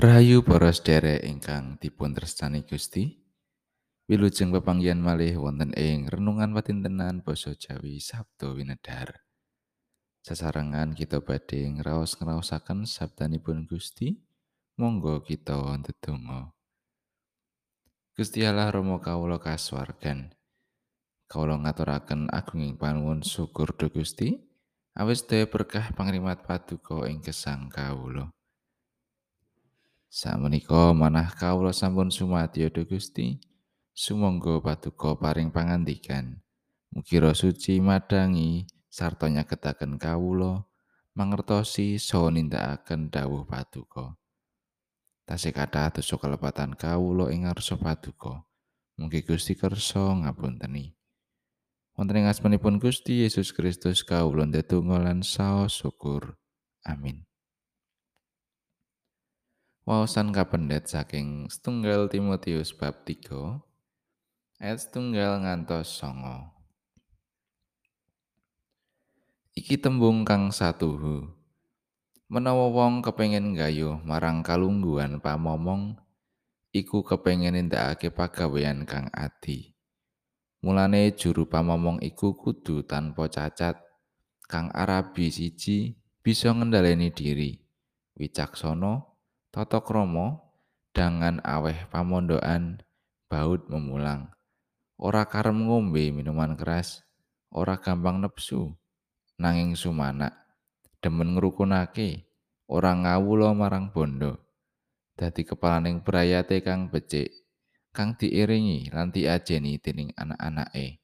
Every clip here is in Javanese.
Rahayu para sedherek ingkang dipun tresnani Gusti. Wilujeng pepanggihan malih wonten ing renungan patintenan basa Jawi Sabdo Winedhar. Sasarengan kita badhe ngraos ngraosaken sabdanipun Gusti. Monggo kita ndedonga. Gusti Allah Rama kawula kasuwargan. Kawula ngaturaken agunging panuwun syukur dhumateng Gusti. Awis daya berkah pangrimat paduka ing gesang kawula. Samenika manah kawula sampun sumadyo dhumateng Gusti. Sumangga paduka paring pangandikan. Mugi Suci madangi sarta nyagetaken kawula mangertosi saha nindakaken dawuh paduka. Tasih kathah dosa kalepatan kawula ing ngarsa paduka. Mugi Gusti kersa ngapunteni. Wonten ing asmanipun Gusti Yesus Kristus kawula ndedonga lan saos syukur. Amin. Waosan kapendet saking setunggal Timotius bab 3 ayat setunggal ngantos songo. Iki tembung kang satuhu. Menawa wong kepengin gayuh marang kalungguhan pamomong, iku kepengin nindakake pagawean kang adi. Mulane juru pamomong iku kudu tanpa cacat, kang arabi siji bisa ngendhaleni diri, wicaksana, tata krama, dangan aweh pamondokan, baut memulang. Ora karem ngombe minuman keras, ora gampang nepsu, nanging sumanak. demen ngrukunake ora ngawula marang bondo dadi kepalaning brayate kang becik kang diiringi lan diajeni dening anak-anake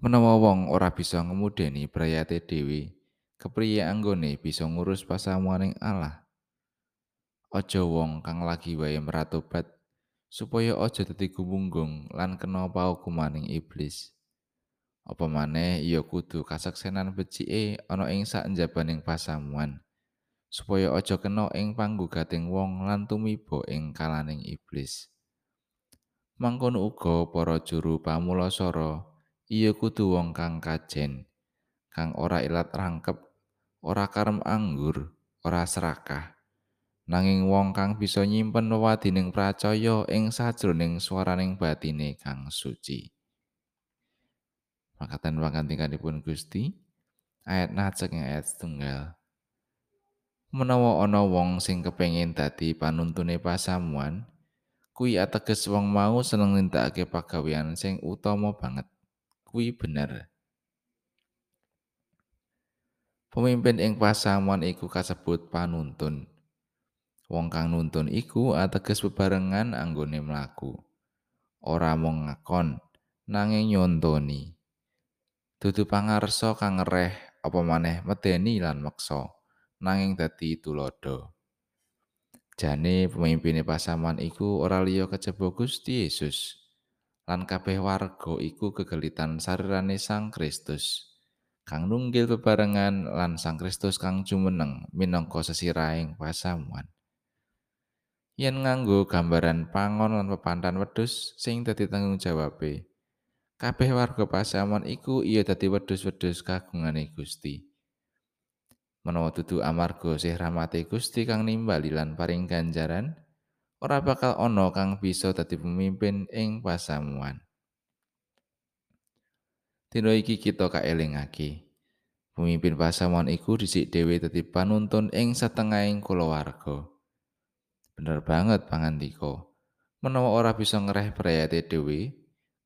menawa wong ora bisa ngemudeni brayate dhewe kepriye anggone bisa ngurus pasamuaning Allah aja wong kang lagi wae meratobat supaya aja dadi gumunggung lan kena paukumaning iblis Apa maneh ya kudu kasaksenan becike ana ing saenjabaning pasamuan supaya aja kena ing panggugating wong lan tumiba ing kalaning iblis. Mangkono uga para juru pamulasara iya kudu wong kang kajen, kang ora ilat rangkep, ora karem anggur, ora serakah. Nanging wong kang bisa nyimpen wewadining pracaya ing sajroning swaraning batine kang suci. Makatan pangantikanipun Gusti ayat najek ayat setunggal. Menawa ana wong sing kepengin dadi panuntune pasamuan, kuwi ateges wong mau seneng nindakake pagawean sing utama banget. Kuwi bener. Pemimpin ing pasamuan iku kasebut panuntun. Wong kang nuntun iku ateges bebarengan anggone mlaku. Ora mung ngakon, nanging nyontoni. dudu pangarsa kang ngereh apa maneh medeni lan meksa nanging dadi tulodo jane pemimpine pasaman iku ora liya kecebo Gusti Yesus lan kabeh warga iku kegelitan sarirane Sang Kristus kang nunggil bebarengan lan Sang Kristus kang jumeneng minangka sesirahing pasamuan yen nganggo gambaran pangon lan pepantan wedhus sing dadi tanggung jawabe kabeh warga pasaman iku iya dadi wedhus-wedhus kagungane Gusti. Menawa dudu amarga sih rahmate Gusti kang nimbali lan paring ganjaran, ora bakal ana kang bisa dadi pemimpin ing pasamuan. Dino iki kita kaelingake. Pemimpin pasamuan iku dhisik dhewe dadi panuntun ing setengahing kulawarga. Bener banget pangandika. Menawa ora bisa ngereh prayate dhewe,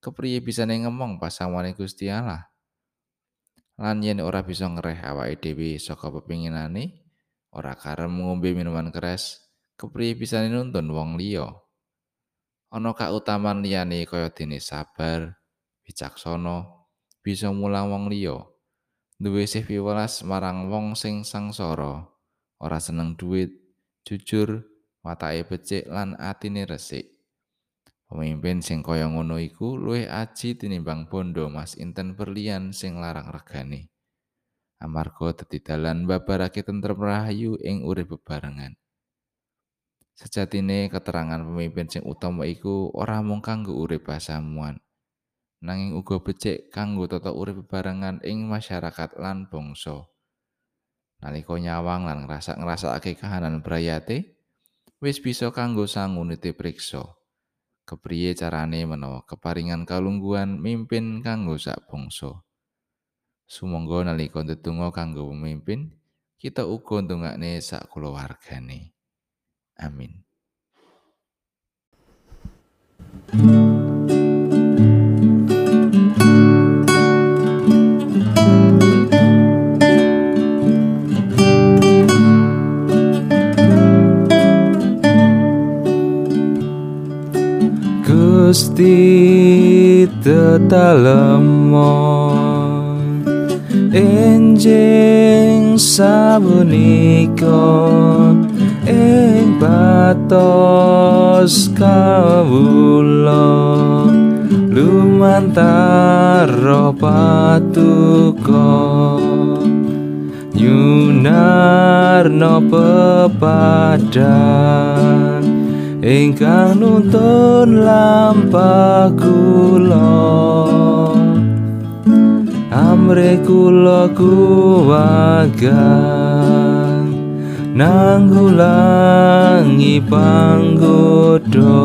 kepriye bisane ngomong pasawane Gusti Allah? Lan yen ora bisa ngereh awake dhewe saka pepinginane ora karem ngombe minuman keras kepriye bisane nuntun wong liya? Ana kautaman liyane kaya dene sabar bijaksana bisa mulang wong liya. Duwe sih piwelas marang wong sing sangsara ora seneng duit jujur watake becik lan atine resik Pemimpin sing kaya ngono iku luwih aji tinimbang bondo Mas Inten Berlian sing larang regane. Amarga dadi dalan babarake tentrem rahayu ing urip bebarengan. Sejatine keterangan pemimpin sing utama iku ora mung kanggo urip pasamuan, nanging uga becik kanggo tata urip bebarengan ing masyarakat lan bangsa. Nalika nyawang lan ngrasa-ngrasakake kahanan brayate, wis bisa kanggo sangu priksa kepriye carane menawa keparingan kalungguhan mimpin kanggo sak bangsa sumangga nalika ndedonga kanggo pemimpin kita uga ndongakne sak kulawargane. Amin Gusti tetalemon enjing sabunika ing batos kawula lumantar patuko. Nyunarno pepadang ingkang nuntun lampah kula. Amre kula kuwagan nanggulangi panggoda